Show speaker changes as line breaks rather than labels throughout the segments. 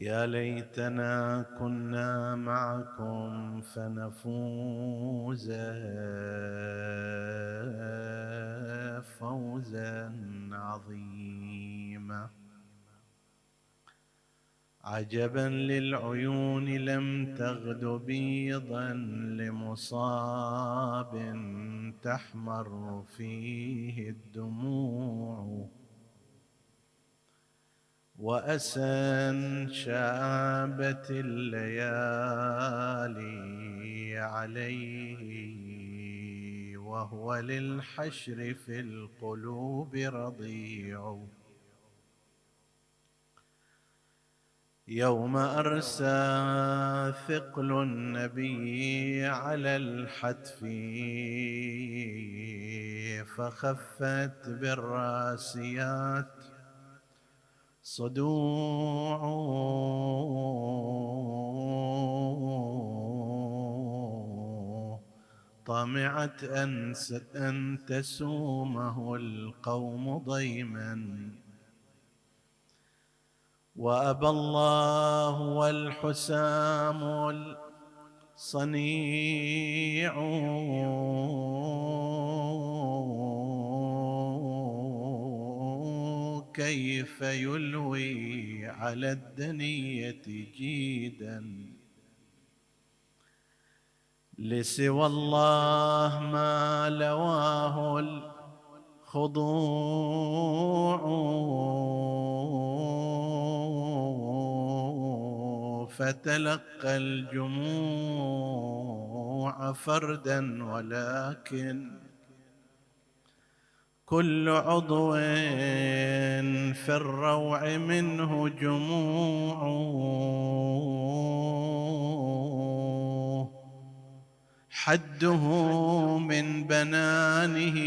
يا ليتنا كنا معكم فنفوز فوزا عظيما. عجبا للعيون لم تغد بيضا لمصاب تحمر فيه الدموع. وأسى شابت الليالي عليه وهو للحشر في القلوب رضيع. يوم أرسى ثقل النبي على الحتف فخفت بالراسيات صدوع. طمعت أن, أن تسومه القوم ضيما. وأبى الله والحسام الصنيع كيف يلوي على الدنية جيدا؟ لسوى الله ما لواه الخضوع. فتلقى الجموع فردا ولكن كل عضو في الروع منه جموع. حده من بنانه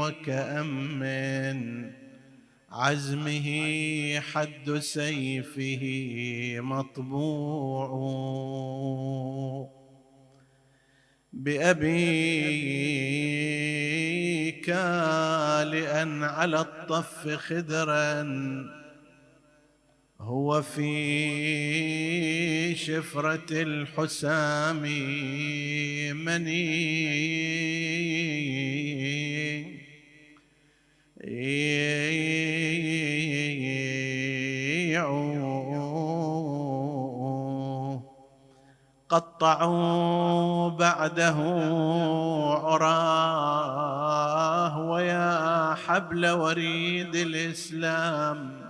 وكأم عزمه حد سيفه مطبوع. بأبيك لأن على الطف خدرا هو في شفرة الحسام مني قطعوا بعده عراه ويا حبل وريد الإسلام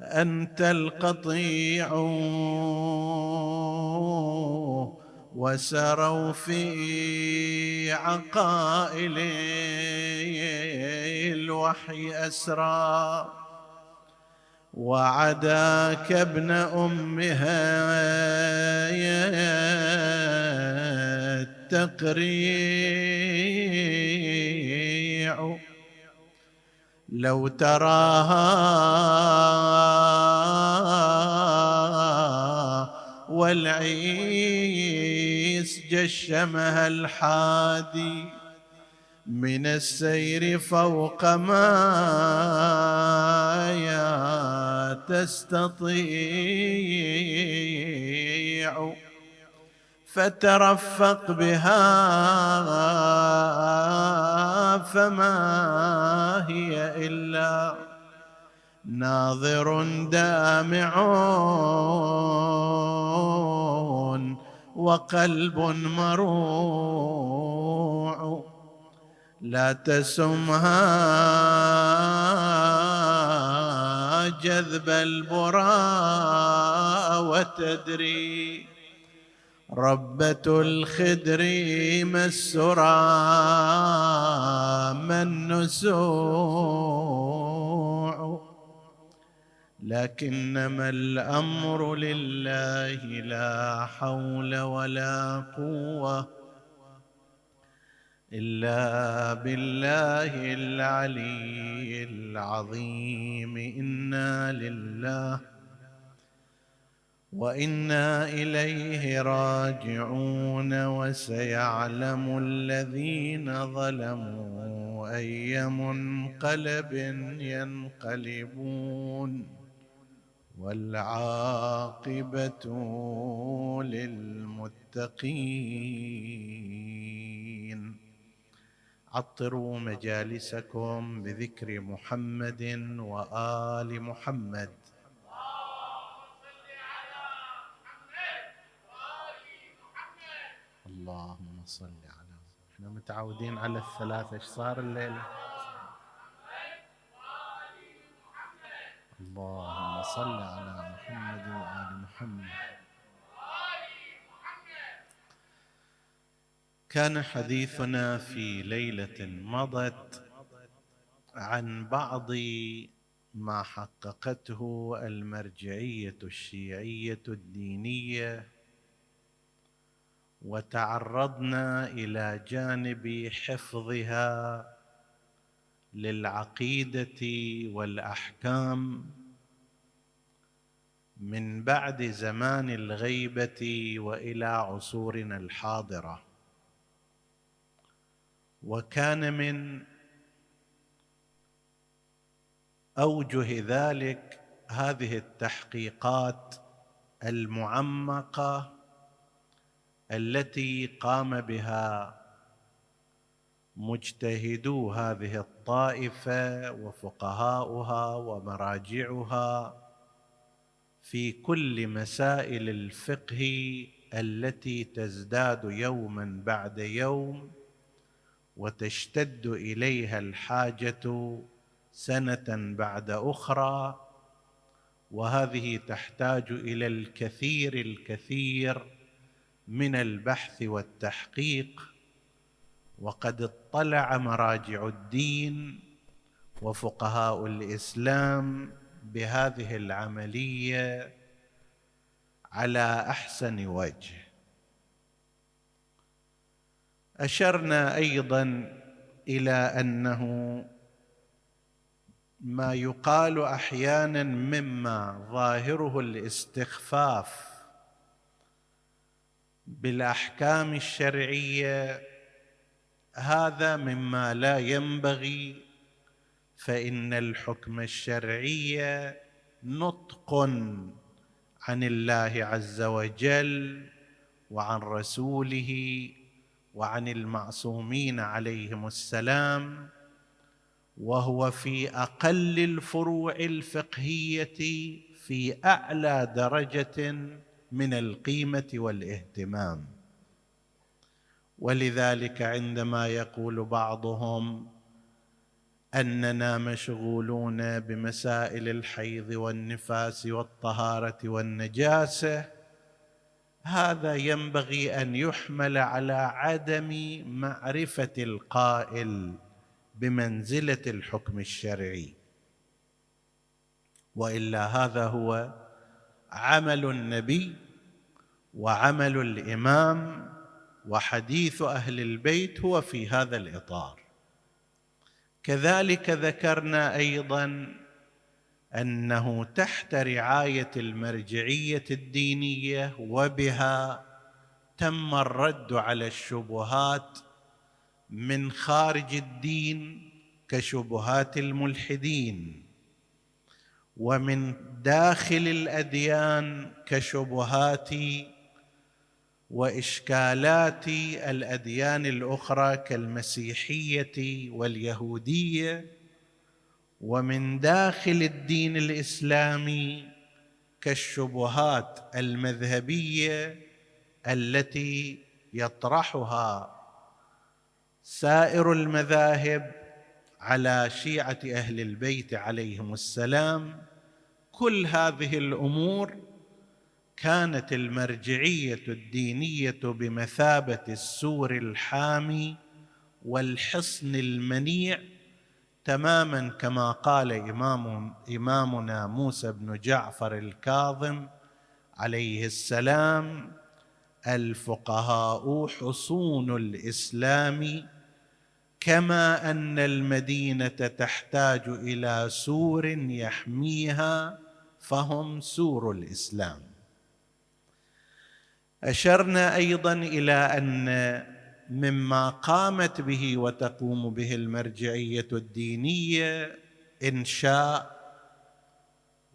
أنت القطيع وسروا في عقائل الوحي أسرى. وعداك ابن أمها التقريع. لو تراها والعيس جشمها الحادي. من السير فوق ما تستطيع فترفق بها فما هي إلا ناظر دامع وقلب مروع لا تسمها جذب البراء وتدري ربة الخدر ما السرى ما النسوع لكنما الأمر لله لا حول ولا قوة إلا بالله العلي العظيم. إنا لله وإنا إليه راجعون. وسيعلم الذين ظلموا اي منقلب ينقلبون. والعاقبة للمتقين. عطروا مجالسكم بذكر محمد وآل محمد. اللهم صل على إحنا متعودين على الثلاثة. إيش صار الليلة؟ اللهم صل على محمد وآل محمد. كان حديثنا في ليلة مضت عن بعض ما حققته المرجعية الشيعية الدينية وتعرضنا إلى جانب حفظها للعقيدة والأحكام من بعد زمان الغيبة وإلى عصورنا الحاضرة. وكان من أوجه ذلك هذه التحقيقات المعمقة التي قام بها مجتهدو هذه الطائفة وفقهاؤها ومراجعها في كل مسائل الفقه التي تزداد يوما بعد يوم وتشتد إليها الحاجة سنة بعد أخرى وهذه تحتاج إلى الكثير الكثير من البحث والتحقيق وقد اطلع مراجع الدين وفقهاء الإسلام بهذه العملية على أحسن وجه. أشرنا أيضا إلى أنه ما يقال أحيانا مما ظاهره الاستخفاف بالأحكام الشرعية هذا مما لا ينبغي فإن الحكم الشرعي نطق عن الله عز وجل وعن رسوله وعن المعصومين عليهم السلام وهو في أقل الفروع الفقهية في أعلى درجة من القيمة والاهتمام. ولذلك عندما يقول بعضهم أننا مشغولون بمسائل الحيض والنفاس والطهارة والنجاسة هذا ينبغي أن يحمل على عدم معرفة القائل بمنزلة الحكم الشرعي. وإلا هذا هو عمل النبي وعمل الإمام وحديث أهل البيت هو في هذا الإطار. كذلك ذكرنا أيضا أنه تحت رعاية المرجعية الدينية وبها تم الرد على الشبهات من خارج الدين كشبهات الملحدين ومن داخل الأديان كشبهات وإشكالات الأديان الأخرى كالمسيحية واليهودية ومن داخل الدين الإسلامي كالشبهات المذهبية التي يطرحها سائر المذاهب على شيعة أهل البيت عليهم السلام. كل هذه الأمور كانت المرجعية الدينية بمثابة السور الحامي والحصن المنيع تماما كما قال إمام إمامنا موسى بن جعفر الكاظم عليه السلام الفقهاء حصون الإسلام كما أن المدينة تحتاج إلى سور يحميها فهم سور الإسلام. أشرنا أيضا إلى أن مما قامت به وتقوم به المرجعية الدينية إنشاء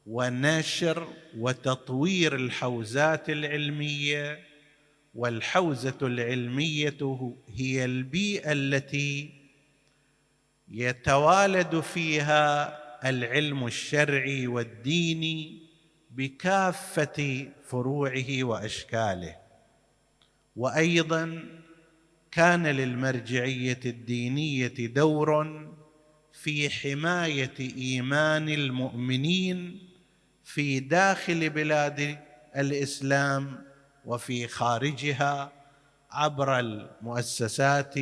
ونشر وتطوير الحوزات العلمية والحوزة العلمية هي البيئة التي يتوالد فيها العلم الشرعي والديني بكافة فروعه وأشكاله. وأيضا كان للمرجعية الدينية دور في حماية إيمان المؤمنين في داخل بلاد الإسلام وفي خارجها عبر المؤسسات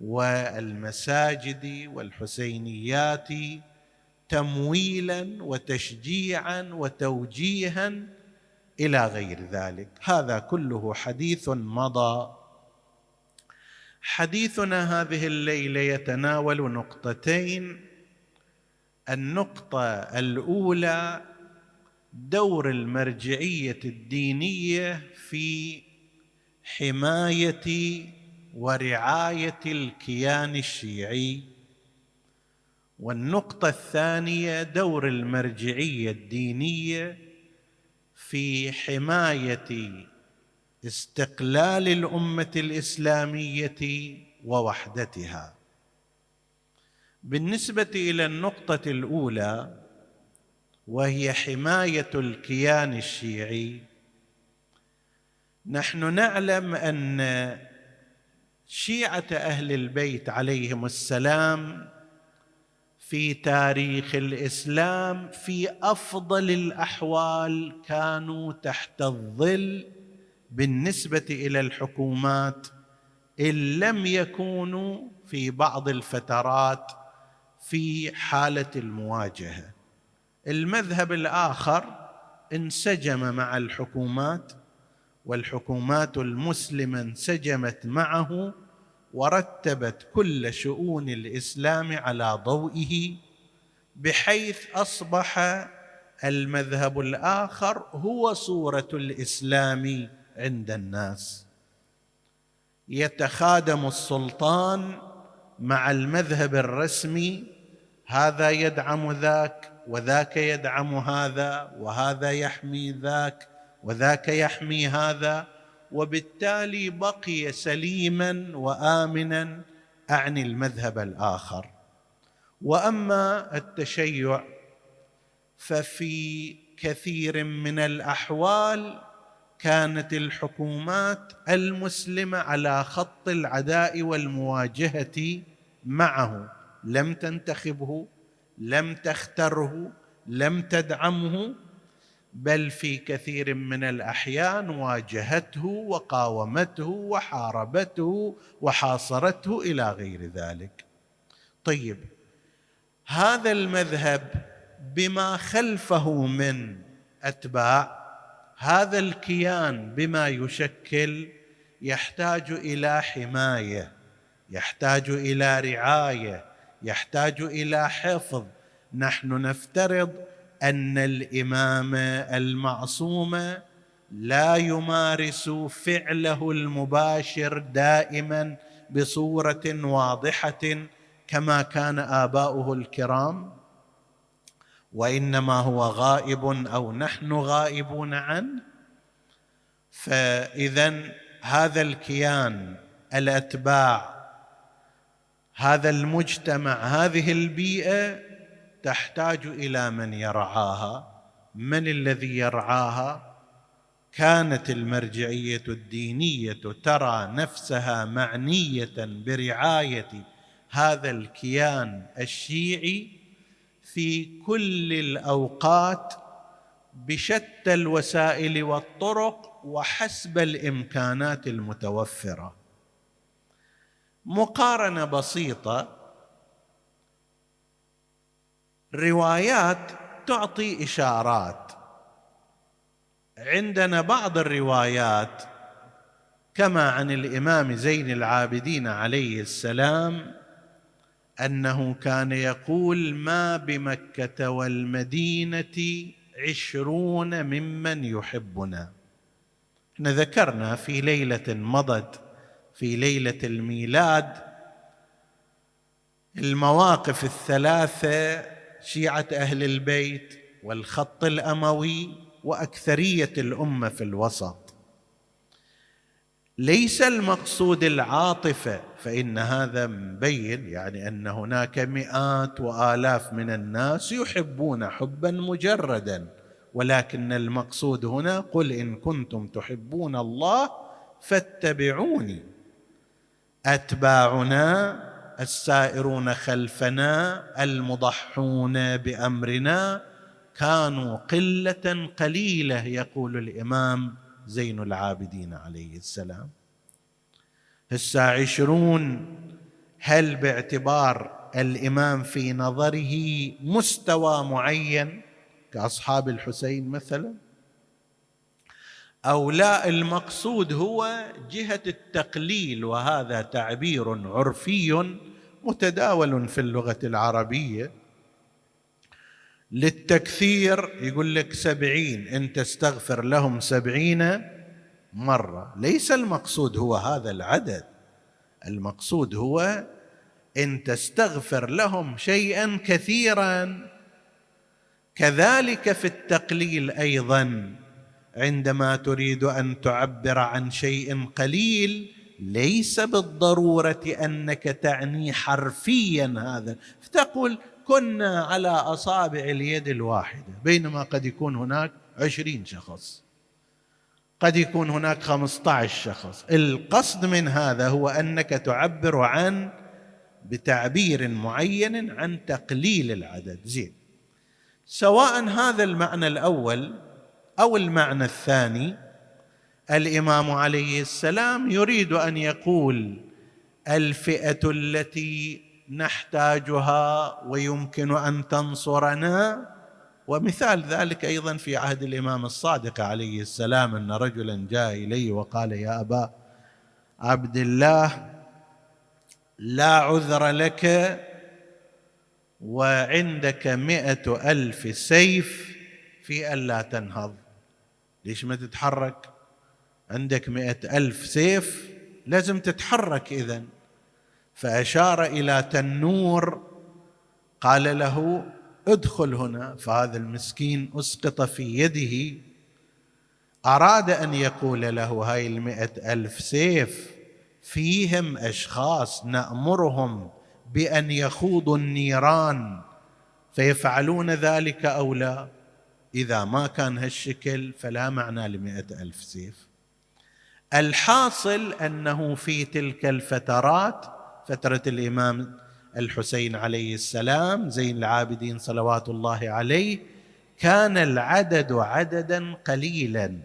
والمساجد والحسينيات تمويلا وتشجيعا وتوجيها إلى غير ذلك. هذا كله حديث مضى حديثنا هذه الليلة يتناول نقطتين. النقطة الأولى دور المرجعية الدينية في حماية ورعاية الكيان الشيعي. والنقطة الثانية دور المرجعية الدينية في حماية استقلال الأمة الإسلامية ووحدتها. بالنسبة إلى النقطة الأولى وهي حماية الكيان الشيعي نحن نعلم أن شيعة أهل البيت عليهم السلام في تاريخ الإسلام في أفضل الأحوال كانوا تحت الظل بالنسبة إلى الحكومات إن لم يكونوا في بعض الفترات في حالة المواجهة. المذهب الآخر انسجم مع الحكومات والحكومات المسلمة انسجمت معه ورتبت كل شؤون الإسلام على ضوئه بحيث أصبح المذهب الآخر هو صورة الإسلام عند الناس. يتخادم السلطان مع المذهب الرسمي هذا يدعم ذاك وذاك يدعم هذا وهذا يحمي ذاك وذاك يحمي هذا وبالتالي بقي سليما وآمنا اعني المذهب الآخر. وأما التشيع ففي كثير من الأحوال كانت الحكومات المسلمة على خط العداء والمواجهة معه. لم تنتخبه لم تختره لم تدعمه بل في كثير من الأحيان واجهته وقاومته وحاربته وحاصرته إلى غير ذلك. طيب هذا المذهب بما خلفه من أتباع هذا الكيان بما يشكل يحتاج إلى حماية يحتاج إلى رعاية يحتاج إلى حفظ. نحن نفترض أن الإمام المعصوم لا يمارس فعله المباشر دائما بصورة واضحة كما كان آباؤه الكرام. وإنما هو غائب أو نحن غائبون عنه فاذا هذا الكيان الأتباع هذا المجتمع هذه البيئة تحتاج إلى من يرعاها. من الذي يرعاها؟ كانت المرجعية الدينية ترى نفسها معنية برعاية هذا الكيان الشيعي في كل الأوقات بشتى الوسائل والطرق وحسب الإمكانات المتوفرة. مقارنة بسيطة روايات تعطي إشارات. عندنا بعض الروايات كما عن الإمام زين العابدين عليه السلام أنه كان يقول ما بمكة والمدينة عشرون ممن يحبنا. إحنا ذكرنا في ليلة مضت في ليلة الميلاد المواقف الثلاثة شيعة أهل البيت والخط الأموي وأكثرية الأمة في الوسط. ليس المقصود العاطفة فإن هذا مبين يعني أن هناك مئات وآلاف من الناس يحبون حبا مجردا. ولكن المقصود هنا قل إن كنتم تحبون الله فاتبعوني. أتباعنا السائرون خلفنا المضحون بأمرنا كانوا قلة قليلة يقول الإمام زين العابدين عليه السلام. هسه عشرون. هل باعتبار الإمام في نظره مستوى معين كأصحاب الحسين مثلا؟ أو لا المقصود هو جهة التقليل وهذا تعبير عرفي متداول في اللغة العربية. للتكثير يقول لك سبعين إن تستغفر لهم سبعين مرة. ليس المقصود هو هذا العدد. المقصود هو إن تستغفر لهم شيئا كثيرا. كذلك في التقليل أيضا. عندما تريد أن تعبر عن شيء قليل ليس بالضرورة أنك تعني حرفيا هذا. فتقول كنا على أصابع اليد الواحدة بينما قد يكون هناك عشرين شخص. قد يكون هناك خمسة عشر شخص. القصد من هذا هو أنك تعبر عن بتعبير معين عن تقليل العدد. زين. سواء هذا المعنى الأول أو المعنى الثاني الإمام عليه السلام يريد أن يقول الفئة التي نحتاجها ويمكن أن تنصرنا ومثال ذلك أيضا في عهد الإمام الصادق عليه السلام أن رجلا جاء إليه وقال يا أبا عبد الله لا عذر لك وعندك مئة ألف سيف في ألا تنهض. ليش ما تتحرك؟ عندك مئة ألف سيف لازم تتحرك إذن. فأشار إلى تنور قال له ادخل هنا فهذا المسكين اسقط في يده. أراد أن يقول له هاي المئة ألف سيف فيهم أشخاص نأمرهم بأن يخوضوا النيران فيفعلون ذلك أو لا؟ إذا ما كان هالشكل فلا معنى لمئة ألف سيف. الحاصل أنه في تلك الفترات فترة الإمام الحسين عليه السلام زين العابدين صلوات الله عليه كان العدد عددا قليلا.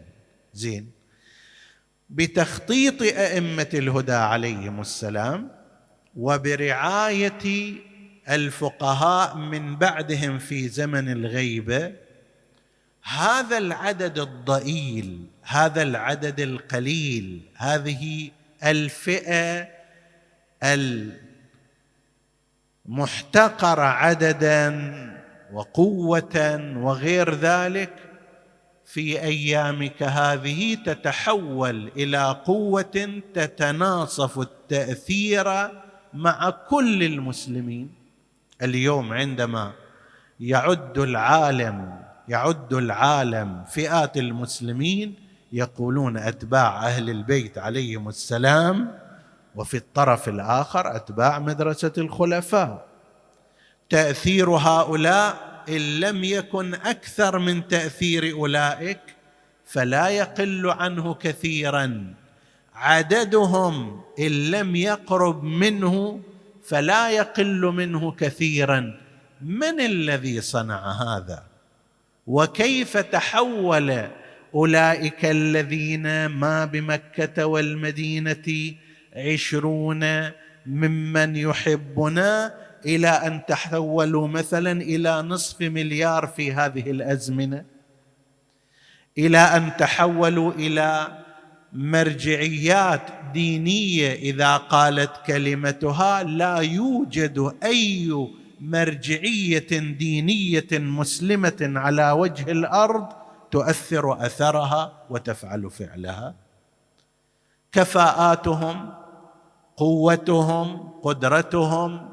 زين. بتخطيط أئمة الهدى عليهم السلام وبرعاية الفقهاء من بعدهم في زمن الغيبة هذا العدد الضئيل هذا العدد القليل هذه الفئة المحتقر عددا وقوة وغير ذلك في أيامك هذه تتحول إلى قوة تتناصف التأثير مع كل المسلمين. اليوم عندما يعد العالم يعد العالم فئات المسلمين يقولون أتباع أهل البيت عليهم السلام وفي الطرف الآخر أتباع مدرسة الخلفاء. تأثير هؤلاء إن لم يكن أكثر من تأثير أولئك فلا يقل عنه كثيرا. عددهم إن لم يقرب منه فلا يقل منه كثيرا. من الذي صنع هذا؟ وكيف تحول أولئك الذين ما بمكة والمدينة عشرون ممن يحبنا إلى أن تحولوا مثلا إلى نصف مليار في هذه الأزمنة. إلى أن تحولوا إلى مرجعيات دينية إذا قالت كلمتها لا يوجد أي مرجعية دينية مسلمة على وجه الأرض تؤثر أثرها وتفعل فعلها. كفاءاتهم قوتهم قدرتهم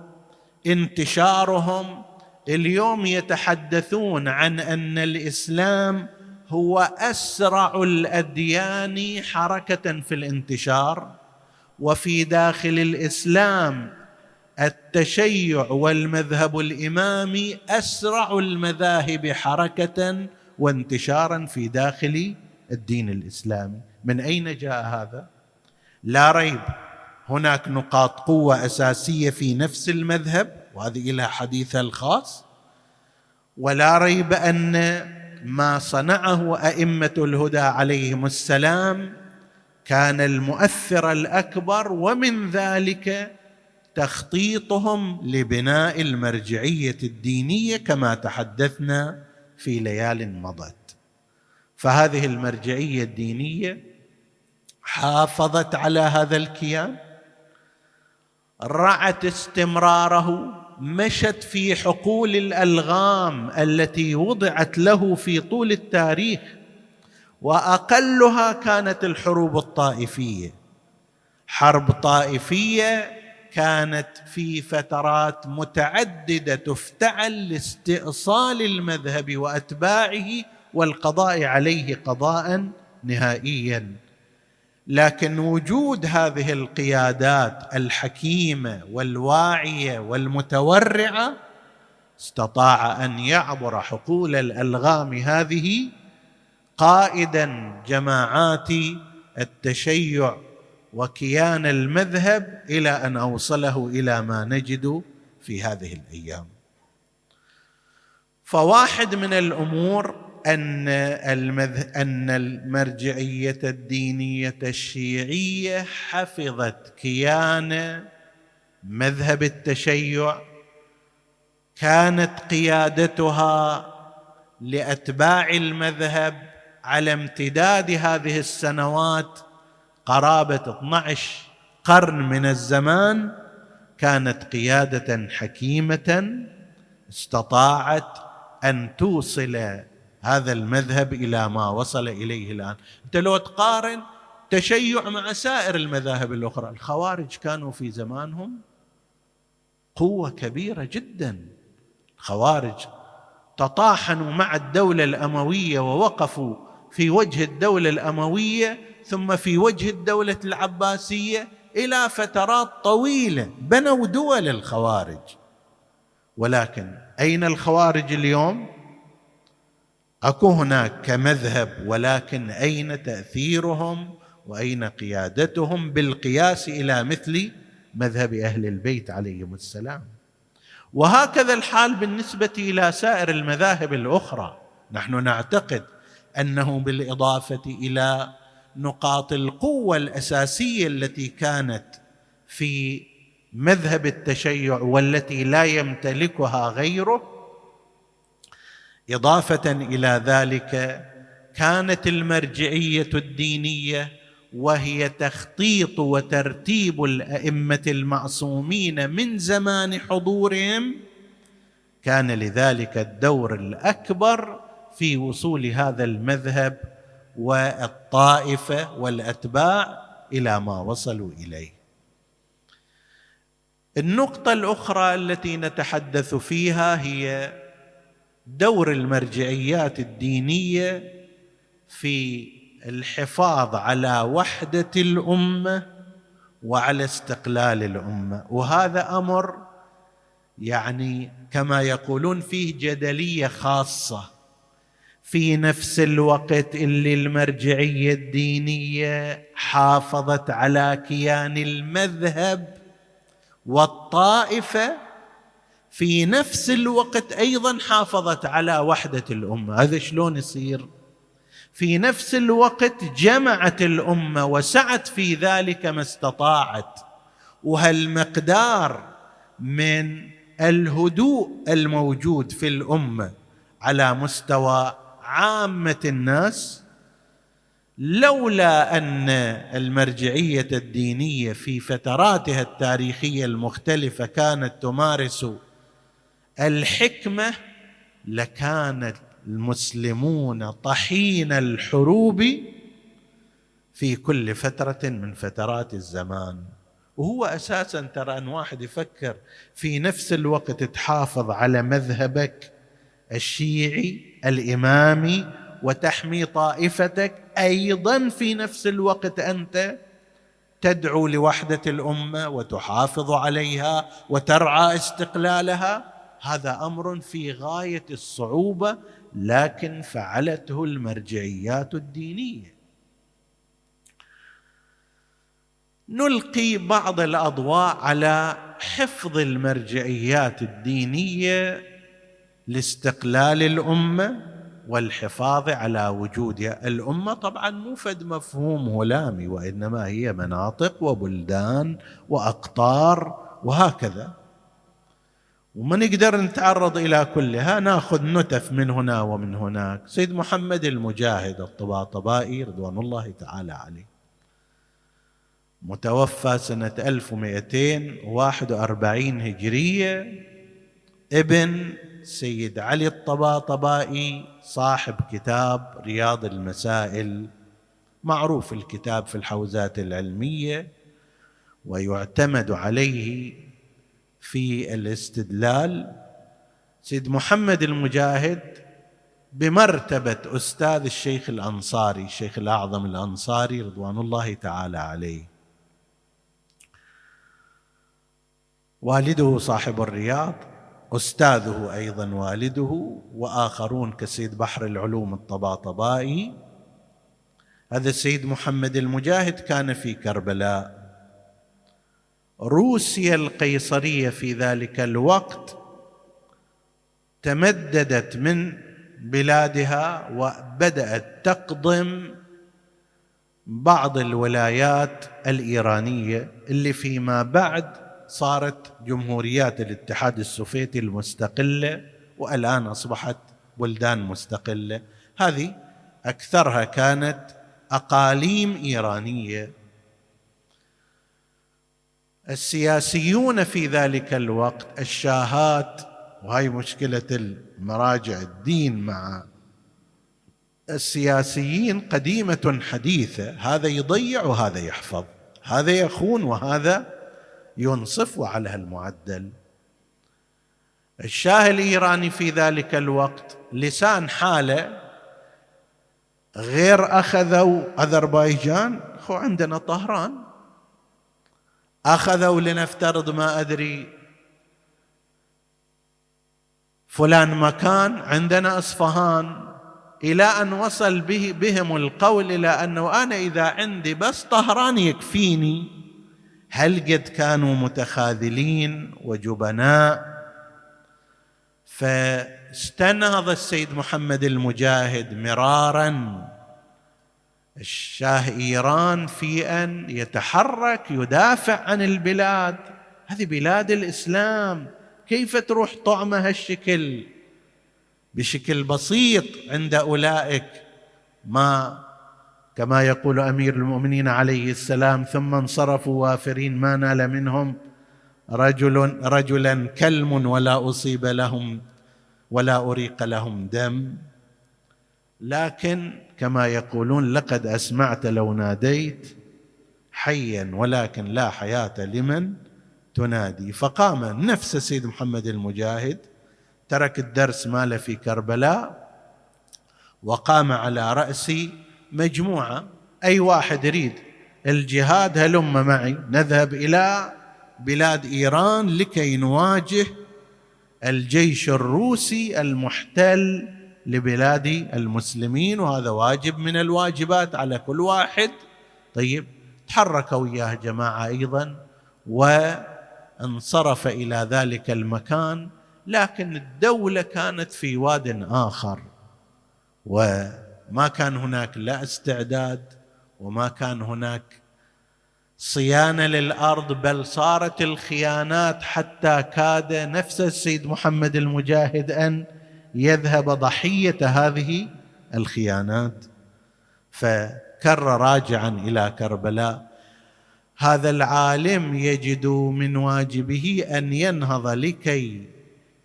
انتشارهم. اليوم يتحدثون عن أن الإسلام هو أسرع الأديان حركة في الانتشار وفي داخل الإسلام التشيع والمذهب الإمامي أسرع المذاهب حركة وانتشارا في داخل الدين الإسلامي. من أين جاء هذا؟ لا ريب هناك نقاط قوة أساسية في نفس المذهب وهذه لها حديثها الخاص. ولا ريب أن ما صنعه أئمة الهدى عليهم السلام كان المؤثر الأكبر ومن ذلك تخطيطهم لبناء المرجعية الدينية كما تحدثنا في ليال مضت. فهذه المرجعية الدينية حافظت على هذا الكيان رعت استمراره مشت في حقول الألغام التي وضعت له في طول التاريخ وأقلها كانت الحروب الطائفية. حرب طائفية كانت في فترات متعددة تفتعل لاستئصال المذهب وأتباعه والقضاء عليه قضاء نهائيا. لكن وجود هذه القيادات الحكيمة والواعية والمتورعة استطاع أن يعبر حقول الألغام هذه قائدا جماعات التشيع وكيان المذهب إلى أن أوصله إلى ما نجد في هذه الأيام. فواحد من الأمور أن. أن المرجعية الدينية الشيعية حفظت كيان مذهب التشيع كانت قيادتها لأتباع المذهب على امتداد هذه السنوات قرابة 12 قرن من الزمان كانت قيادة حكيمة استطاعت أن توصل هذا المذهب إلى ما وصل إليه الآن. أنت لو تقارن تشيع مع سائر المذاهب الأخرى الخوارج كانوا في زمانهم قوة كبيرة جدا. الخوارج تطاحنوا مع الدولة الأموية ووقفوا في وجه الدولة الأموية ثم في وجه الدولة العباسية إلى فترات طويلة بنوا دول الخوارج. ولكن أين الخوارج اليوم؟ أكو هناك كمذهب ولكن أين تأثيرهم وأين قيادتهم بالقياس إلى مثل مذهب أهل البيت عليهم السلام؟ وهكذا الحال بالنسبة إلى سائر المذاهب الأخرى. نحن نعتقد أنه بالإضافة إلى نقاط القوة الأساسية التي كانت في مذهب التشيع والتي لا يمتلكها غيره إضافة إلى ذلك كانت المرجعية الدينية وهي تخطيط وترتيب الأئمة المعصومين من زمان حضورهم. كان لذلك الدور الأكبر في وصول هذا المذهب والطائفه والأتباع إلى ما وصلوا إليه. النقطة الأخرى التي نتحدث فيها هي دور المرجعيات الدينية في الحفاظ على وحدة الأمة وعلى استقلال الأمة. وهذا أمر يعني كما يقولون فيه جدلية خاصة في نفس الوقت اللي المرجعية الدينية حافظت على كيان المذهب والطائفة في نفس الوقت أيضا حافظت على وحدة الأمة. هذا شلون يصير؟ في نفس الوقت جمعت الأمة وسعت في ذلك ما استطاعت. وهالمقدار من الهدوء الموجود في الأمة على مستوى عامة الناس لولا أن المرجعية الدينية في فتراتها التاريخية المختلفة كانت تمارس الحكمة لكان المسلمون طحين الحروب في كل فترة من فترات الزمان. وهو أساسا ترى أن واحد يفكر في نفس الوقت تحافظ على مذهبك الشيعي الإمامي وتحمي طائفتك. أيضا في نفس الوقت أنت تدعو لوحدة الأمة وتحافظ عليها وترعى استقلالها. هذا أمر في غاية الصعوبة لكن فعلته المرجعيات الدينية. نلقي بعض الأضواء على حفظ المرجعيات الدينية لاستقلال الأمة والحفاظ على وجودها الأمة. طبعا مو فد مفهوم هلامي وإنما هي مناطق وبلدان وأقطار وهكذا. وما نقدر نتعرض إلى كلها ناخذ نتف من هنا ومن هناك. سيد محمد المجاهد الطباطبائي رضوان الله تعالى عليه. متوفى سنة 1241 هجرية. ابن سيد علي الطباطبائي صاحب كتاب رياض المسائل. معروف الكتاب في الحوزات العلمية ويعتمد عليه في الاستدلال سيد محمد المجاهد بمرتبة أستاذ الشيخ الأنصاري الشيخ الأعظم الأنصاري رضوان الله تعالى عليه. والده صاحب الرياض أستاذه أيضا والده وآخرون كسيد بحر العلوم الطباطبائي. هذا السيد محمد المجاهد كان في كربلاء. روسيا القيصرية في ذلك الوقت تمددت من بلادها وبدأت تقضم بعض الولايات الإيرانية اللي فيما بعد صارت جمهوريات الاتحاد السوفيتي المستقلة والآن أصبحت بلدان مستقلة. هذه أكثرها كانت أقاليم إيرانية السياسيون في ذلك الوقت الشاهات وهي مشكلة المراجع الدين مع السياسيين قديمة حديثة هذا يضيع وهذا يحفظ هذا يخون وهذا ينصف وعلى هالمعدل الشاه الإيراني في ذلك الوقت لسان حالة غير أخذوا أذربيجان خو عندنا طهران. أخذوا لنفترض ما أدري. فلان مكان عندنا أصفهان. إلى أن وصل به بهم القول إلى أنه أنا إذا عندي بس طهران يكفيني هل قد كانوا متخاذلين وجبناء؟ فاستنهض السيد محمد المجاهد مرارا. الشاه إيران في أن يتحرك يدافع عن البلاد. هذه بلاد الإسلام. كيف تروح طعمها هالشكل بشكل بسيط عند أولئك. ما كما يقول أمير المؤمنين عليه السلام ثم انصرفوا وافرين ما نال منهم رجل رجلا كلم ولا أصيب لهم ولا أريق لهم دم. لكن كما يقولون لقد أسمعت لو ناديت حيا ولكن لا حياة لمن تنادي. فقام نفس السيد محمد المجاهد ترك الدرس ماله في كربلاء وقام على رأس مجموعة. أي واحد يريد الجهاد هلم معي. نذهب إلى بلاد إيران لكي نواجه الجيش الروسي المحتل لبلاد المسلمين وهذا واجب من الواجبات على كل واحد. طيب تحرك وياه جماعة أيضا وانصرف إلى ذلك المكان لكن الدولة كانت في واد آخر وما كان هناك لا استعداد وما كان هناك صيانة للأرض بل صارت الخيانات حتى كاد نفس السيد محمد المجاهد أن يذهب ضحية هذه الخيانات. فكر راجعا إلى كربلاء. هذا العالم يجد من واجبه أن ينهض لكي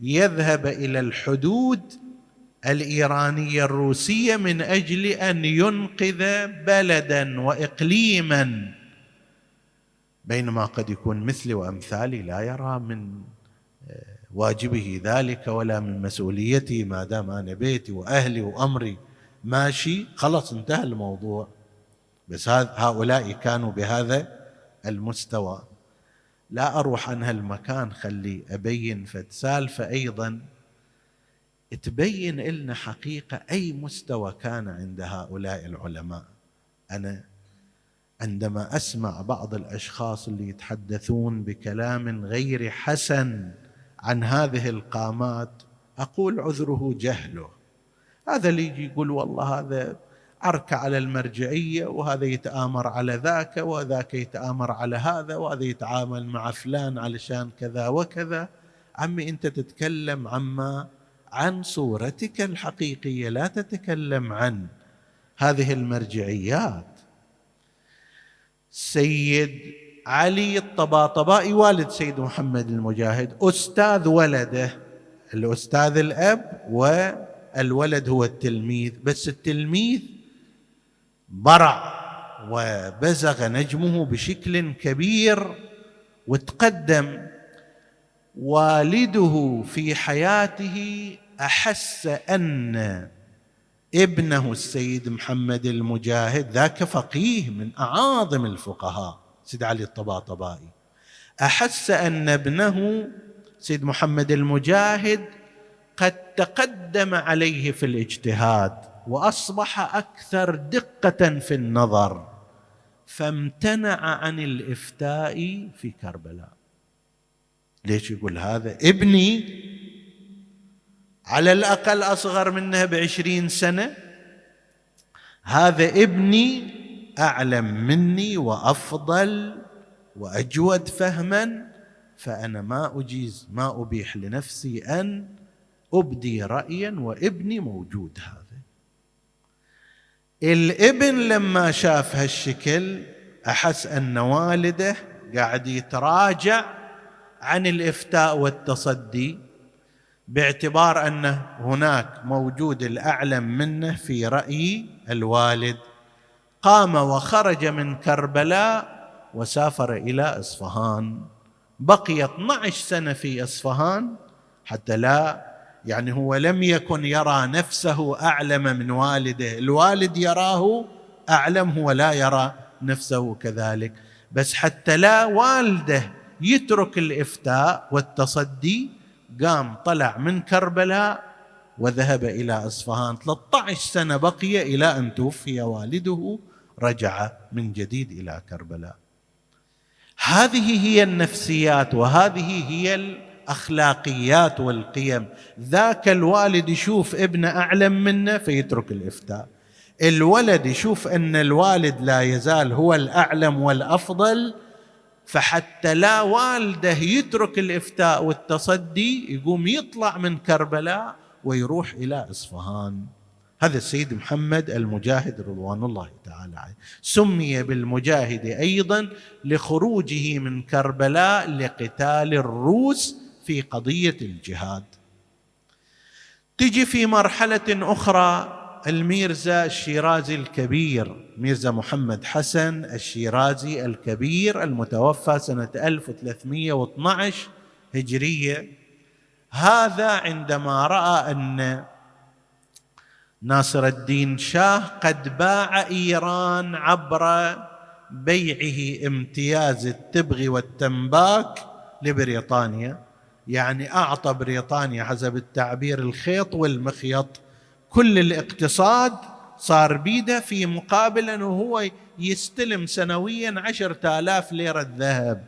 يذهب إلى الحدود الإيرانية الروسية من أجل أن ينقذ بلدا واقليما بينما قد يكون مثلي وأمثالي لا يرى من واجبه ذلك ولا من مسؤوليته ما دام أنا بيتي وأهلي وأمري ماشي. خلص انتهى الموضوع. بس هؤلاء كانوا بهذا المستوى. لا أروح عن هالمكان خلي أبين فد سالفه أيضا. تبين لنا حقيقة أي مستوى كان عند هؤلاء العلماء. أنا عندما أسمع بعض الأشخاص اللي يتحدثون بكلام غير حسن عن هذه القامات أقول عذره جهله. هذا اللي يجي يقول والله هذا عركة على المرجعية وهذا يتآمر على ذاك وذاك يتآمر على هذا وهذا يتعامل مع فلان علشان كذا وكذا. عمي أنت تتكلم عما عن صورتك الحقيقية لا تتكلم عن هذه المرجعيات. سيد علي الطباطبائي والد سيد محمد المجاهد. أستاذ ولده الأستاذ الأب والولد هو التلميذ بس التلميذ برع وبزغ نجمه بشكل كبير وتقدم. والده في حياته أحس أن ابنه السيد محمد المجاهد ذاك فقيه من أعاظم الفقهاء. سيد علي الطباطبائي. أحس أن ابنه سيد محمد المجاهد قد تقدم عليه في الاجتهاد وأصبح أكثر دقة في النظر فامتنع عن الإفتاء في كربلاء. ليش يقول هذا؟ ابني على الأقل أصغر منه بعشرين سنة هذا ابني أعلم مني وأفضل وأجود فهما فأنا ما أجيز ما أبيح لنفسي أن أبدي رأيا وابني موجود هذا. الابن لما شاف هالشكل أحس أن والده قاعد يتراجع عن الإفتاء والتصدي باعتبار ان هناك موجود الأعلم منه في رأي الوالد. قام وخرج من كربلاء وسافر إلى إصفهان. بقي 12 سنة في إصفهان حتى لا يعني هو لم يكن يرى نفسه أعلم من والده. الوالد يراه أعلم هو لا يرى نفسه كذلك. بس حتى لا والده يترك الإفتاء والتصدي قام طلع من كربلاء وذهب إلى إصفهان. 13 سنة بقي إلى أن توفي والده رجع من جديد إلى كربلاء. هذه هي النفسيات وهذه هي الأخلاقيات والقيم. ذاك الوالد يشوف ابنه أعلم منه فيترك الإفتاء. الولد يشوف أن الوالد لا يزال هو الأعلم والأفضل فحتى لا والده يترك الإفتاء والتصدي يقوم يطلع من كربلاء ويروح إلى إصفهان. هذا السيد محمد المجاهد رضوان الله تعالى عليه. سمي بالمجاهد أيضا لخروجه من كربلاء لقتال الروس في قضية الجهاد. تجي في مرحلة أخرى الميرزا الشيرازي الكبير ميرزا محمد حسن الشيرازي الكبير المتوفى سنة 1312 هجرية هذا عندما رأى أن ناصر الدين شاه قد باع إيران عبر بيعه امتياز التبغ والتنباك لبريطانيا. يعني أعطى بريطانيا حسب التعبير الخيط والمخيط. كل الاقتصاد صار بيده في مقابل أنه هو يستلم سنويا عشرة آلاف ليرة ذهب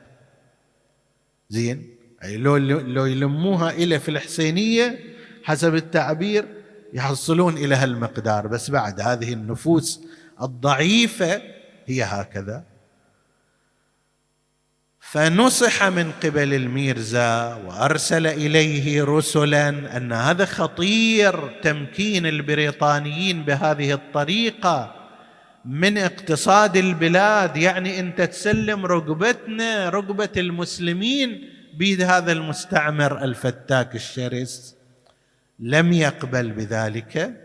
زين؟ أي لو, لو يلموها إلى في الحسينية حسب التعبير يحصلون إلى هالمقدار. بس بعد هذه النفوس الضعيفة هي هكذا. فنصح من قبل الميرزا وأرسل إليه رسلا أن هذا خطير تمكين البريطانيين بهذه الطريقة من اقتصاد البلاد. يعني انت تسلم رقبتنا رقبه المسلمين بيد هذا المستعمر الفتاك الشرس لم يقبل بذلك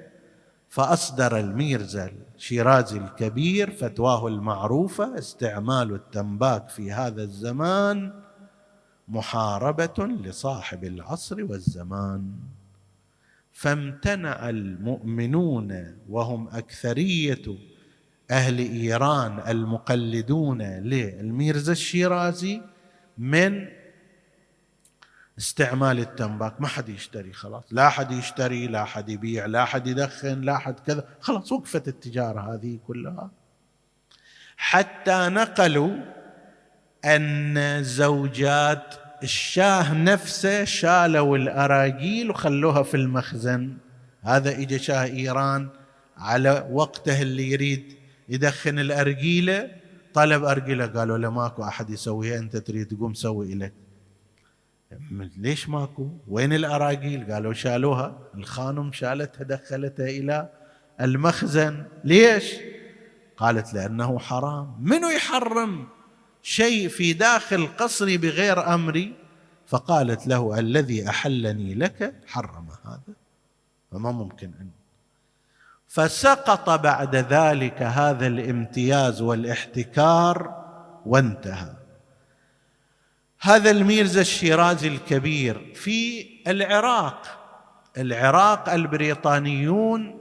فأصدر الميرزا الشيرازي الكبير فتواه المعروفة استعمال التنباك في هذا الزمان محاربة لصاحب العصر والزمان. فامتنع المؤمنون وهم أكثرية أهل إيران المقلدون للميرزا الشيرازي من استعمال التنباك. ما حد يشتري خلاص. لا حد يشتري لا حد يبيع لا حد يدخن لا حد كذا. خلاص وقفت التجارة هذه كلها. حتى نقلوا أن زوجات الشاه نفسه شالوا الأراجيل وخلوها في المخزن. هذا إجا شاه إيران على وقته اللي يريد يدخن الأرجيلة. طلب أرجيلة قالوا له ماكو أحد يسويها أنت تريد تقوم سوي لك. ليش ماكو؟ وين الأراجيل قالوا شالوها. الخانم شالتها دخلتها إلى المخزن. ليش؟ قالت لأنه حرام. منو يحرم شيء في داخل قصري بغير أمري؟ فقالت له الذي أحلني لك حرم هذا. فما ممكن أن فسقط بعد ذلك هذا الامتياز والاحتكار وانتهى. هذا الميرزا الشيرازي الكبير في العراق. العراق البريطانيون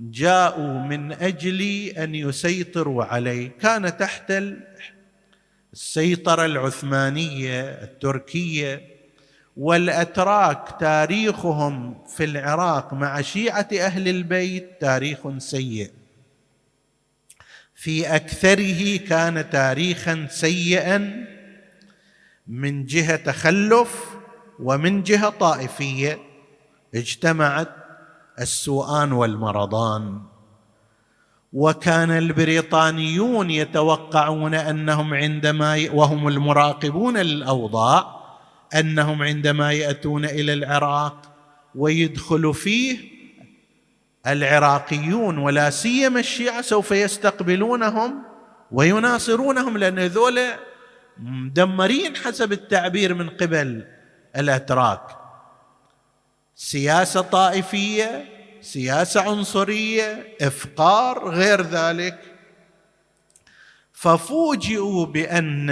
جاءوا من أجل أن يسيطروا عليه. كان تحت السيطرة العثمانية التركية والأتراك تاريخهم في العراق مع شيعة أهل البيت تاريخ سيء. في أكثره كان تاريخا سيئا من جهة تخلف ومن جهة طائفية اجتمعت السوءان والمرضان. وكان البريطانيون يتوقعون أنهم عندما وهم المراقبون للاوضاع أنهم عندما يأتون إلى العراق ويدخل فيه العراقيون ولا سيما الشيعة سوف يستقبلونهم ويناصرونهم لأن ذولا مدمرين حسب التعبير من قبل الأتراك. سياسة طائفية سياسة عنصرية إفقار غير ذلك. ففوجئوا بأن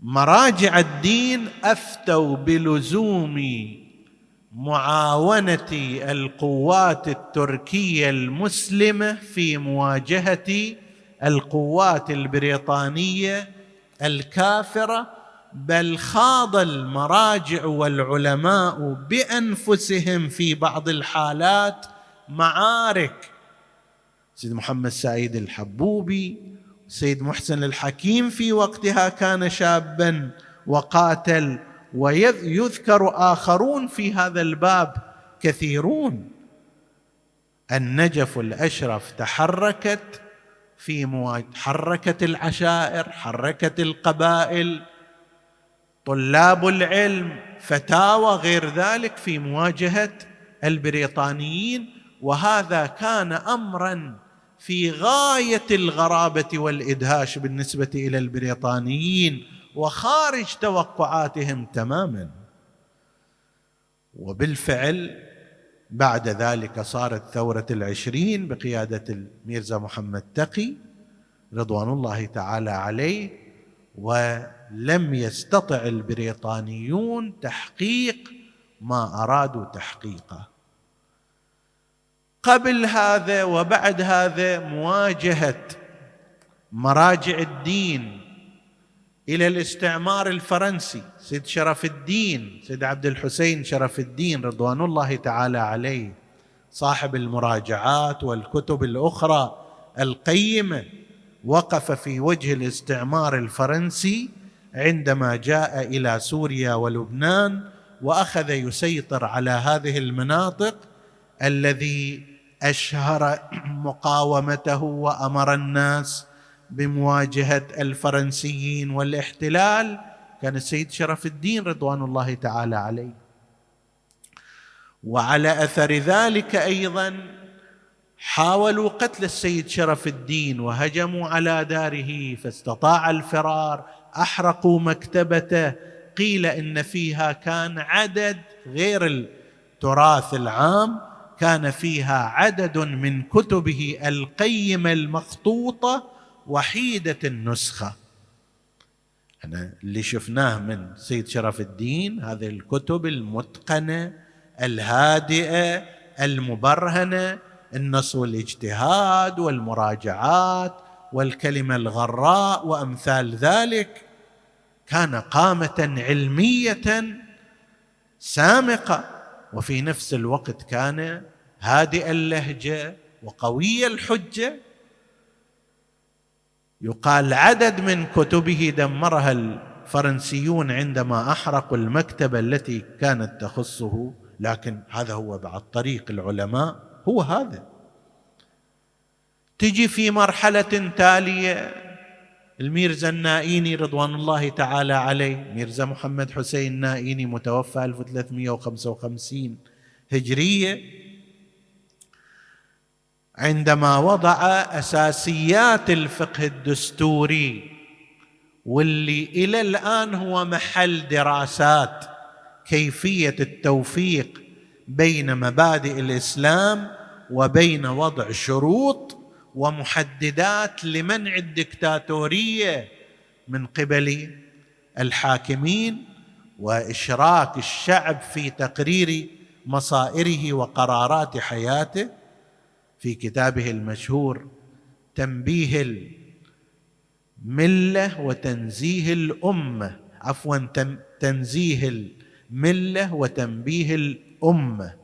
مراجع الدين أفتوا بلزوم معاونة القوات التركية المسلمة في مواجهة القوات البريطانية الكافرة بل خاض المراجع والعلماء بأنفسهم في بعض الحالات معارك. سيد محمد سعيد الحبوبي سيد محسن الحكيم في وقتها كان شابا وقاتل ويذكر آخرون في هذا الباب كثيرون. النجف الأشرف تحركت في مواجهة حركت العشائر حركت القبائل. طلاب العلم فتاوى غير ذلك في مواجهة البريطانيين. وهذا كان امرا في غاية الغرابة والإدهاش بالنسبة إلى البريطانيين وخارج توقعاتهم تماما. وبالفعل بعد ذلك صارت ثورة العشرين بقيادة الميرزا محمد تقي رضوان الله تعالى عليه ولم يستطع البريطانيون تحقيق ما أرادوا تحقيقه. قبل هذا وبعد هذا مواجهة مراجع الدين إلى الاستعمار الفرنسي. سيد شرف الدين سيد عبد الحسين شرف الدين رضوان الله تعالى عليه صاحب المراجعات والكتب الأخرى القيمة وقف في وجه الاستعمار الفرنسي عندما جاء إلى سوريا ولبنان وأخذ يسيطر على هذه المناطق الذي أشهر مقاومته وأمر الناس بمواجهة الفرنسيين والاحتلال. كان السيد شرف الدين رضوان الله تعالى عليه. وعلى أثر ذلك أيضا حاولوا قتل السيد شرف الدين وهجموا على داره فاستطاع الفرار أحرقوا مكتبته. قيل إن فيها كان عدد غير التراث العام كان فيها عدد من كتبه القيمة المخطوطة وحيدة النسخة. أنا اللي شفناه من سيد شرف الدين هذه الكتب المتقنة الهادئة المبرهنة النص والاجتهاد والمراجعات والكلمة الغراء وأمثال ذلك. كان قامة علمية سامقة وفي نفس الوقت كان هادئ اللهجة وقوي الحجة. يقال عدد من كتبه دمرها الفرنسيون عندما أحرقوا المكتبة التي كانت تخصه لكن هذا هو بعد طريق العلماء هو هذا. تجي في مرحلة تالية الميرزا النائيني رضوان الله تعالى عليه ميرزا محمد حسين النائيني متوفى 1355 هجرية عندما وضع أساسيات الفقه الدستوري واللي إلى الآن هو محل دراسات كيفية التوفيق بين مبادئ الإسلام وبين وضع شروط ومحددات لمنع الدكتاتورية من قبل الحاكمين وإشراك الشعب في تقرير مصائره وقرارات حياته. في كتابه المشهور تنبيه الملة وتنزيه الأمة. عفوا تنزيه الملة وتنبيه الأمة.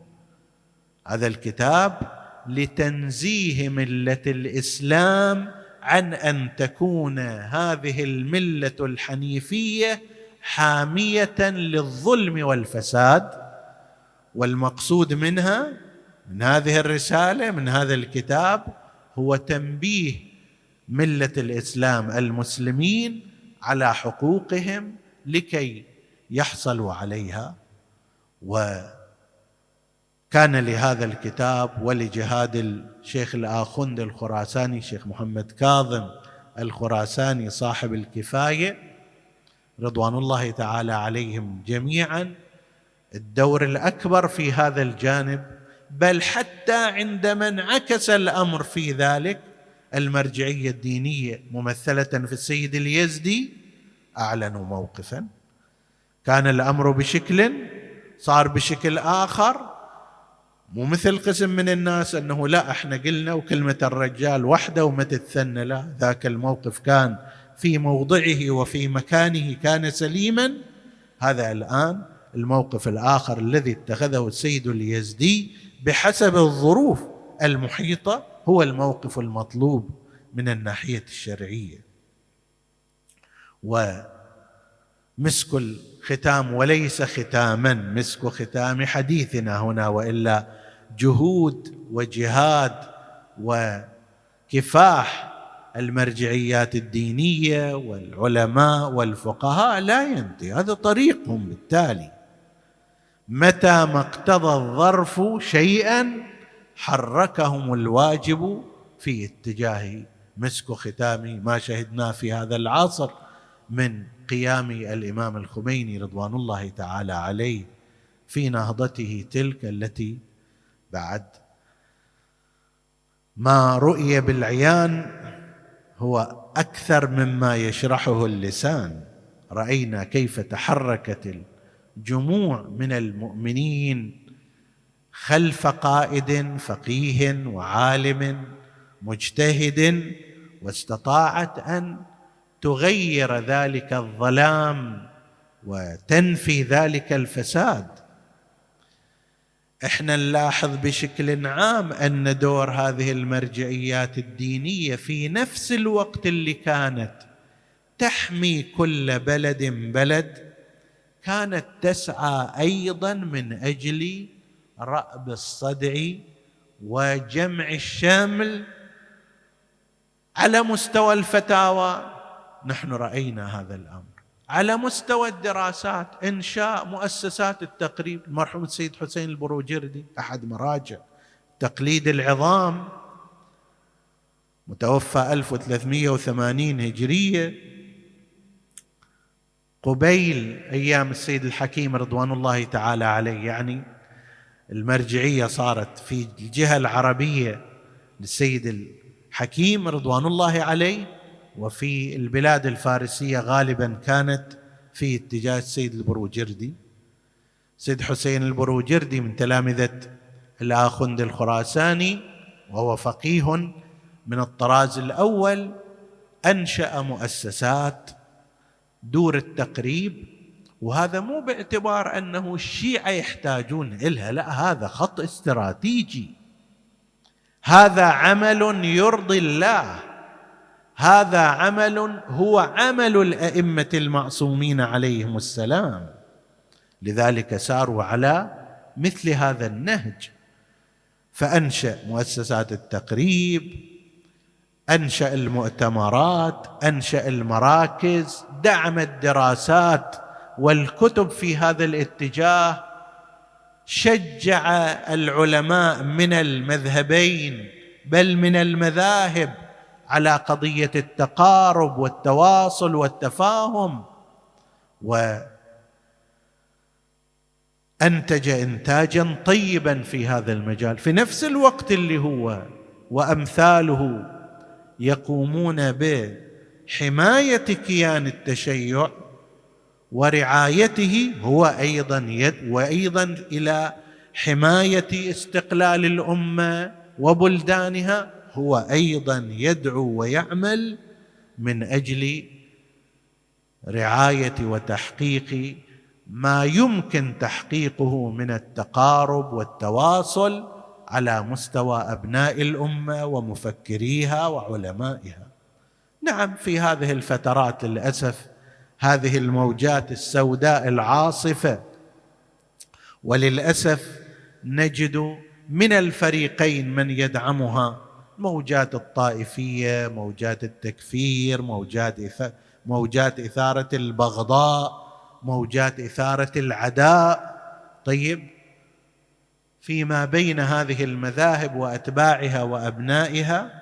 هذا الكتاب لتنزيه ملة الإسلام عن أن تكون هذه الملة الحنيفية حامية للظلم والفساد. والمقصود منها من هذه الرسالة من هذا الكتاب هو تنبيه ملة الإسلام المسلمين على حقوقهم لكي يحصلوا عليها. وكان لهذا الكتاب ولجهاد الشيخ الاخند الخراساني شيخ محمد كاظم الخراساني صاحب الكفاية رضوان الله تعالى عليهم جميعا. الدور الأكبر في هذا الجانب بل حتى عندما انعكس الأمر في ذلك المرجعية الدينية ممثلة في السيد اليزدي اعلنوا موقفا. كان الأمر بشكل صار بشكل آخر. مو مثل قسم من الناس أنه لا إحنا قلنا وكلمة الرجال وحده وما تتثنى لا ذاك الموقف كان في موضعه وفي مكانه كان سليما. هذا الآن الموقف الآخر الذي اتخذه السيد اليزدي بحسب الظروف المحيطة هو الموقف المطلوب من الناحية الشرعية. ومسك الختام وليس ختاما مسك ختام حديثنا هنا وإلا جهود وجهاد وكفاح المرجعيات الدينية والعلماء والفقهاء لا ينتهي. هذا طريقهم بالتالي. متى ما اقتضى الظرف شيئا حركهم الواجب في اتجاه مسك ختام ما شهدناه في هذا العصر من قيام الإمام الخميني رضوان الله تعالى عليه في نهضته تلك التي بعد. ما رؤي بالعيان هو أكثر مما يشرحه اللسان. رأينا كيف تحركت جموع من المؤمنين خلف قائد فقيه وعالم مجتهد واستطاعت أن تغير ذلك الظلام وتنفي ذلك الفساد. إحنا نلاحظ بشكل عام أن دور هذه المرجعيات الدينية في نفس الوقت اللي كانت تحمي كل بلد بلد كانت تسعى أيضا من أجل رأب الصدع وجمع الشمل على مستوى الفتاوى. نحن رأينا هذا الأمر. على مستوى الدراسات إنشاء مؤسسات التقريب المرحوم السيد حسين البروجردي أحد مراجع تقليد العظام متوفى 1380 هجرية. قبيل أيام السيد الحكيم رضوان الله تعالى عليه. يعني المرجعية صارت في الجهة العربية للسيد الحكيم رضوان الله عليه وفي البلاد الفارسية غالبا كانت في اتجاه السيد البروجردي. سيد حسين البروجردي من تلامذة الاخند الخراساني وهو فقيه من الطراز الأول أنشأ مؤسسات دور التقريب وهذا مو باعتبار أنه الشيعة يحتاجون إلها لا هذا خط استراتيجي. هذا عمل يرضي الله. هذا عمل هو عمل الأئمة المعصومين عليهم السلام. لذلك ساروا على مثل هذا النهج. فأنشأ مؤسسات التقريب أنشأ المؤتمرات أنشأ المراكز دعم الدراسات والكتب في هذا الاتجاه شجع العلماء من المذهبين بل من المذاهب على قضية التقارب والتواصل والتفاهم. وأنتج انتاجا طيبا في هذا المجال. في نفس الوقت اللي هو وأمثاله يقومون بحمايه كيان التشيع ورعايته هو أيضا يد وأيضا إلى حماية استقلال الأمة وبلدانها هو أيضا يدعو ويعمل من أجل رعاية وتحقيق ما يمكن تحقيقه من التقارب والتواصل على مستوى أبناء الأمة ومفكريها وعلمائها. نعم في هذه الفترات للأسف هذه الموجات السوداء العاصفة. وللأسف نجد من الفريقين من يدعمها موجات الطائفية موجات التكفير موجات موجات إثارة البغضاء موجات إثارة العداء. طيب فيما بين هذه المذاهب وأتباعها وأبنائها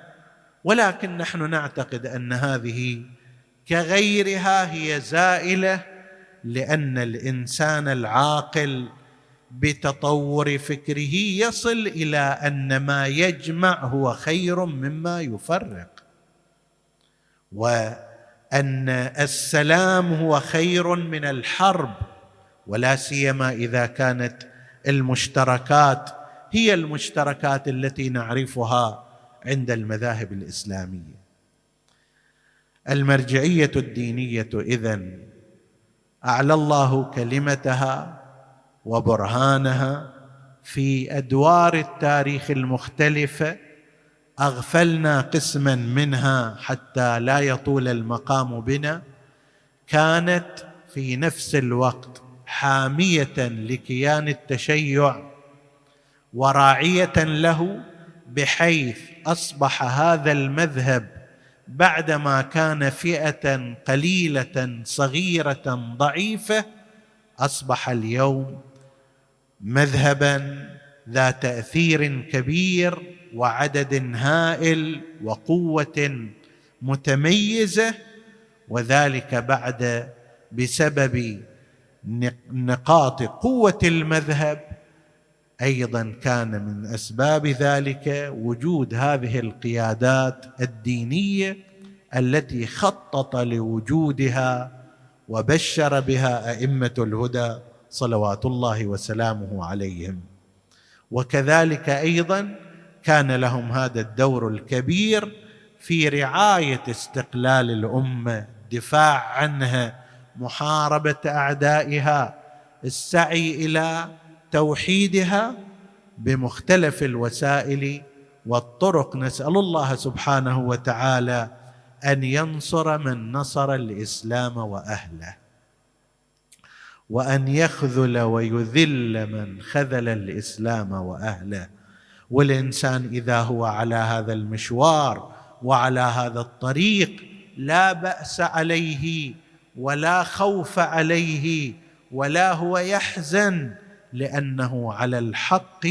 ولكن نحن نعتقد أن هذه كغيرها هي زائلة لأن الإنسان العاقل بتطور فكره يصل إلى أن ما يجمع هو خير مما يفرق وأن السلام هو خير من الحرب ولا سيما إذا كانت المشتركات هي المشتركات التي نعرفها عند المذاهب الإسلامية. المرجعية الدينية إذن أعلى الله كلمتها وبرهانها في أدوار التاريخ المختلفة أغفلنا قسما منها حتى لا يطول المقام بنا كانت في نفس الوقت حامية لكيان التشيع وراعية له بحيث أصبح هذا المذهب بعدما كان فئة قليلة صغيرة ضعيفة أصبح اليوم مذهبا ذا تأثير كبير وعدد هائل وقوة متميزة وذلك بعد بسبب نقاط قوة المذهب أيضا كان من أسباب ذلك وجود هذه القيادات الدينية التي خطط لوجودها وبشر بها أئمة الهدى صلوات الله وسلامه عليهم. وكذلك أيضا كان لهم هذا الدور الكبير في رعاية استقلال الأمة دفاع عنها محاربة أعدائها السعي إلى توحيدها بمختلف الوسائل والطرق. نسأل الله سبحانه وتعالى أن ينصر من نصر الإسلام وأهله وأن يخذل ويذل من خذل الإسلام وأهله. والإنسان إذا هو على هذا المشوار وعلى هذا الطريق لا بأس عليه ولا خوف عليه ولا هو يحزن. لأنه على الحق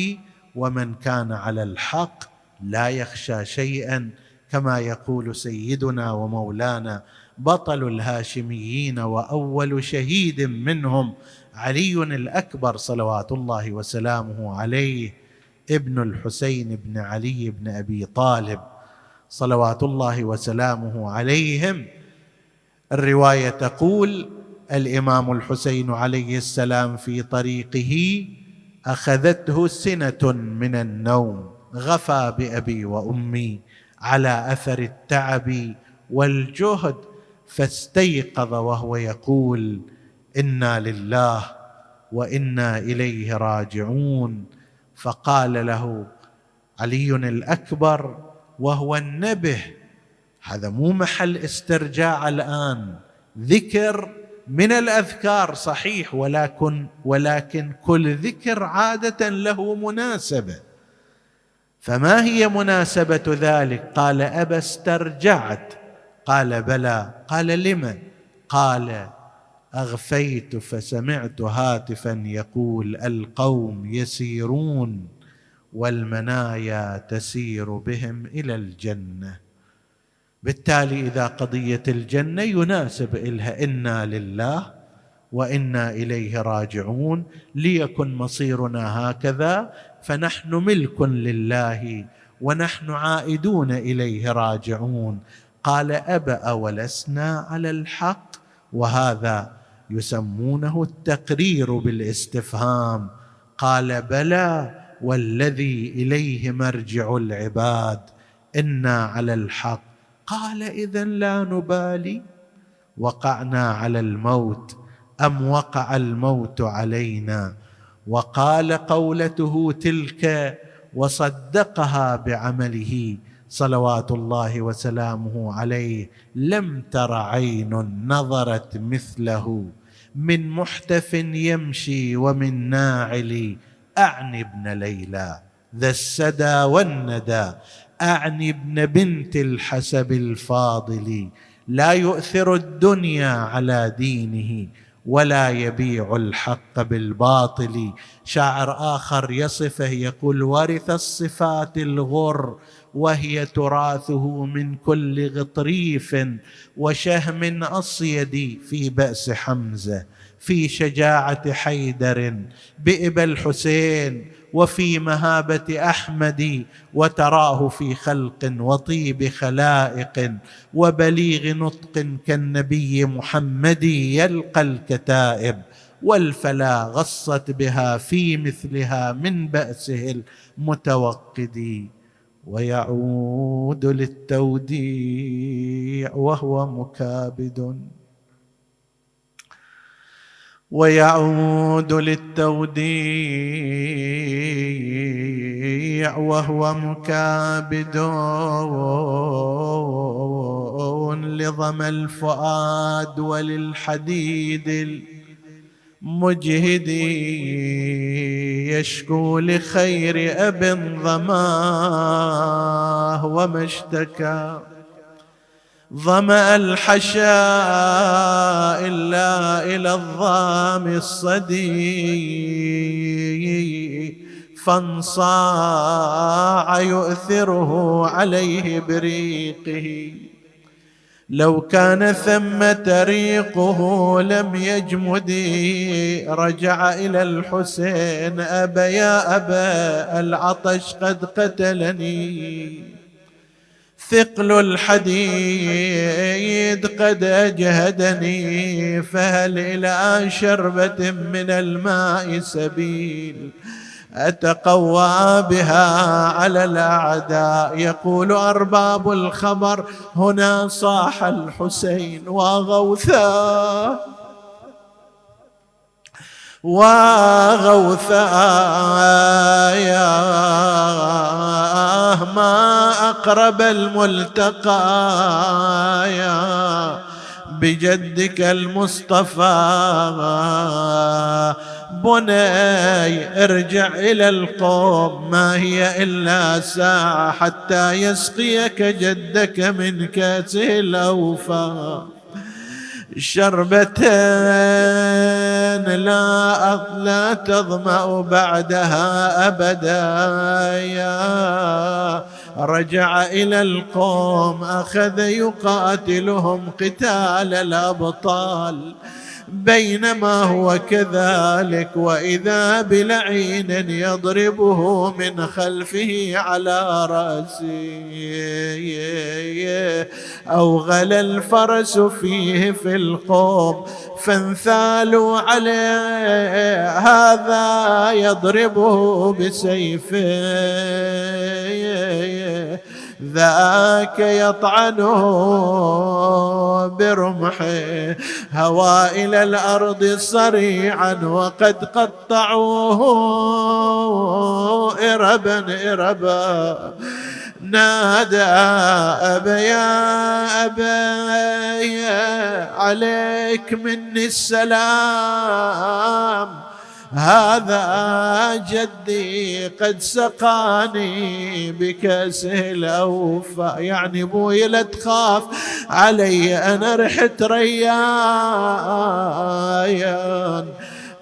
ومن كان على الحق لا يخشى شيئا كما يقول سيدنا ومولانا بطل الهاشميين وأول شهيد منهم علي الأكبر صلوات الله وسلامه عليه ابن الحسين بن علي بن أبي طالب صلوات الله وسلامه عليهم. الرواية تقول الإمام الحسين عليه السلام في طريقه أخذته سنة من النوم غفى بأبي وأمي على أثر التعب والجهد فاستيقظ وهو يقول إنا لله وإنا إليه راجعون فقال له علي الأكبر وهو النبه هذا مو محل استرجاع الآن ذكر من الأذكار صحيح ولكن ولكن كل ذكر عادة له مناسبة. فما هي مناسبة ذلك؟ قال أبا استرجعت. قال بلى. قال لم قال أغفيت فسمعت هاتفا يقول القوم يسيرون والمنايا تسير بهم إلى الجنة. بالتالي إذا قضية الجنة يناسب إلها إنا لله وإنا إليه راجعون ليكن مصيرنا هكذا فنحن ملك لله ونحن عائدون إليه راجعون. قال أبأ ولسنا على الحق وهذا يسمونه التقرير بالاستفهام. قال بلى والذي إليه مرجع العباد إنا على الحق. قال اذا لا نبالي. وقعنا على الموت أم وقع الموت علينا؟ وقال قولته تلك وصدقها بعمله. صلوات الله وسلامه عليه. لم تر عين نظرت مثله. من محتف يمشي ومن ناعل. أعني ابن ليلى. ذا السدى والندى. أعني ابن بنت الحسب الفاضل. لا يؤثر الدنيا على دينه ولا يبيع الحق بالباطل. شاعر آخر يصفه يقول ورث الصفات الغر وهي تراثه من كل غطريف وشهم أصيد في بأس حمزة في شجاعة حيدر بإبا الحسين وفي مهابة أحمد وتراه في خلق وطيب خلائق وبليغ نطق كالنبي محمد يلقى الكتائب والفلا غصت بها في مثلها من بأسه المتوقد ويعود للتوديع وهو مكابد. ويعود للتوديع وهو مكابد لظم الفؤاد وللحديد المجهد يشكو لخير أب ظماه وما اشتكى ظمأ الحشاء إلا إلى الظام الصدي فانصاع يؤثره عليه بريقه. لو كان ثم طريقه لم يجمد رجع إلى الحسين أبا يا أبا العطش قد قتلني. ثقل الحديد قد أجهدني فهل إلى شربة من الماء سبيل؟ أتقوى بها على الأعداء يقول أرباب الخبر هنا صاح الحسين وغوثا وغوثايا ما أقرب الملتقى يا بجدك المصطفى. بني ارجع إلى القوم ما هي إلا ساعة حتى يسقيك جدك من كأسه الأوفى. شربة لا لا تظمأ بعدها أبدا. يا رجع إلى القوم أخذ يقاتلهم قتال الأبطال. بينما هو كذلك وإذا بلعين يضربه من خلفه على رأسه اوغل الفرس فيه في القوم فانثالوا عليه هذا يضربه بسيفه. ذاك يطعنه برمحه هوى إلى الأرض صريعا وقد قطعوه إربا إربا. نادى أبا يا أبا عليك مني السلام. هذا جدي قد سقاني بكأسه الأوفى يعني أبوي لا تخاف علي أنا رحت ريان.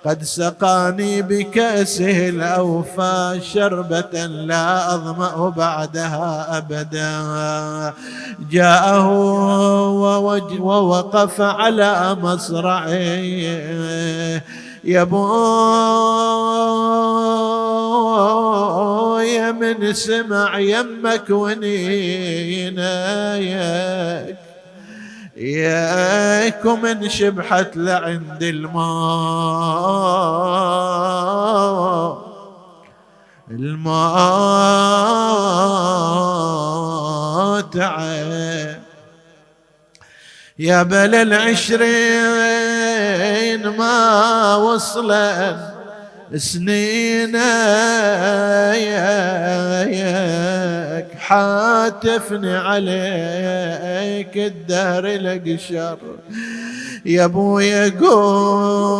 قد سقاني بكأسه الأوفى شربة لا أظمأ بعدها أبدا. جاءه ووقف على مصرعيه يا بويا من سمع يمك ونينايك. ياك ومن شبحت لعند الماء. الماء تعب يا بل العشرين ما وصل سنين ياك حاتفني عليك الدهر لقشر يا ابويا قول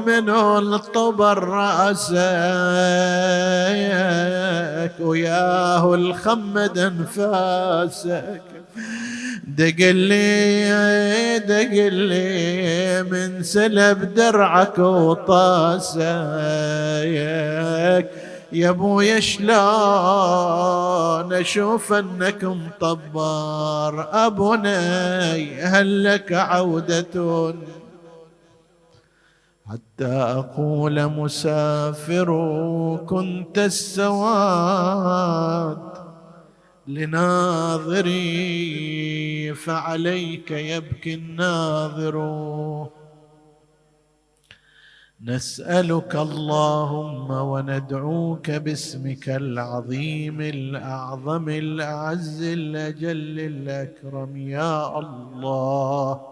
منو الطبر راسك وياه الخمد انفاسك. دقلي دقلي من سلب درعك وطاسك. يا أبويا شلون أشوف أنك مطبر؟ ابني هل لك عودة. حتى أقول مسافر كنت السواد. لناظري فعليك يبكي الناظر. نسألك اللهم وندعوك باسمك العظيم الأعظم الأعز الأجل الأكرم. يا الله.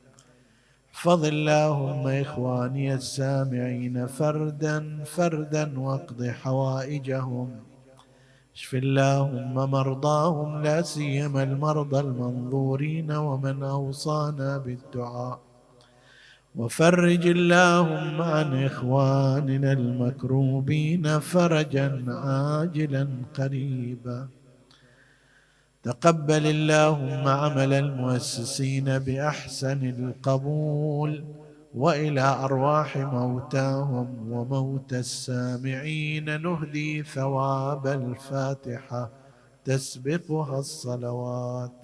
احفظ اللهم إخواني السامعين فردا فردا واقض حوائجهم. اشف اللهم مرضاهم لا سيما المرضى المنظورين ومن أوصانا بالدعاء. وفرج اللهم عن إخواننا المكروبين فرجا عاجلا قريبا. تقبل اللهم عمل المؤسسين بأحسن القبول وإلى أرواح موتاهم وموتى السامعين نهدي ثواب الفاتحة تسبقها الصلوات.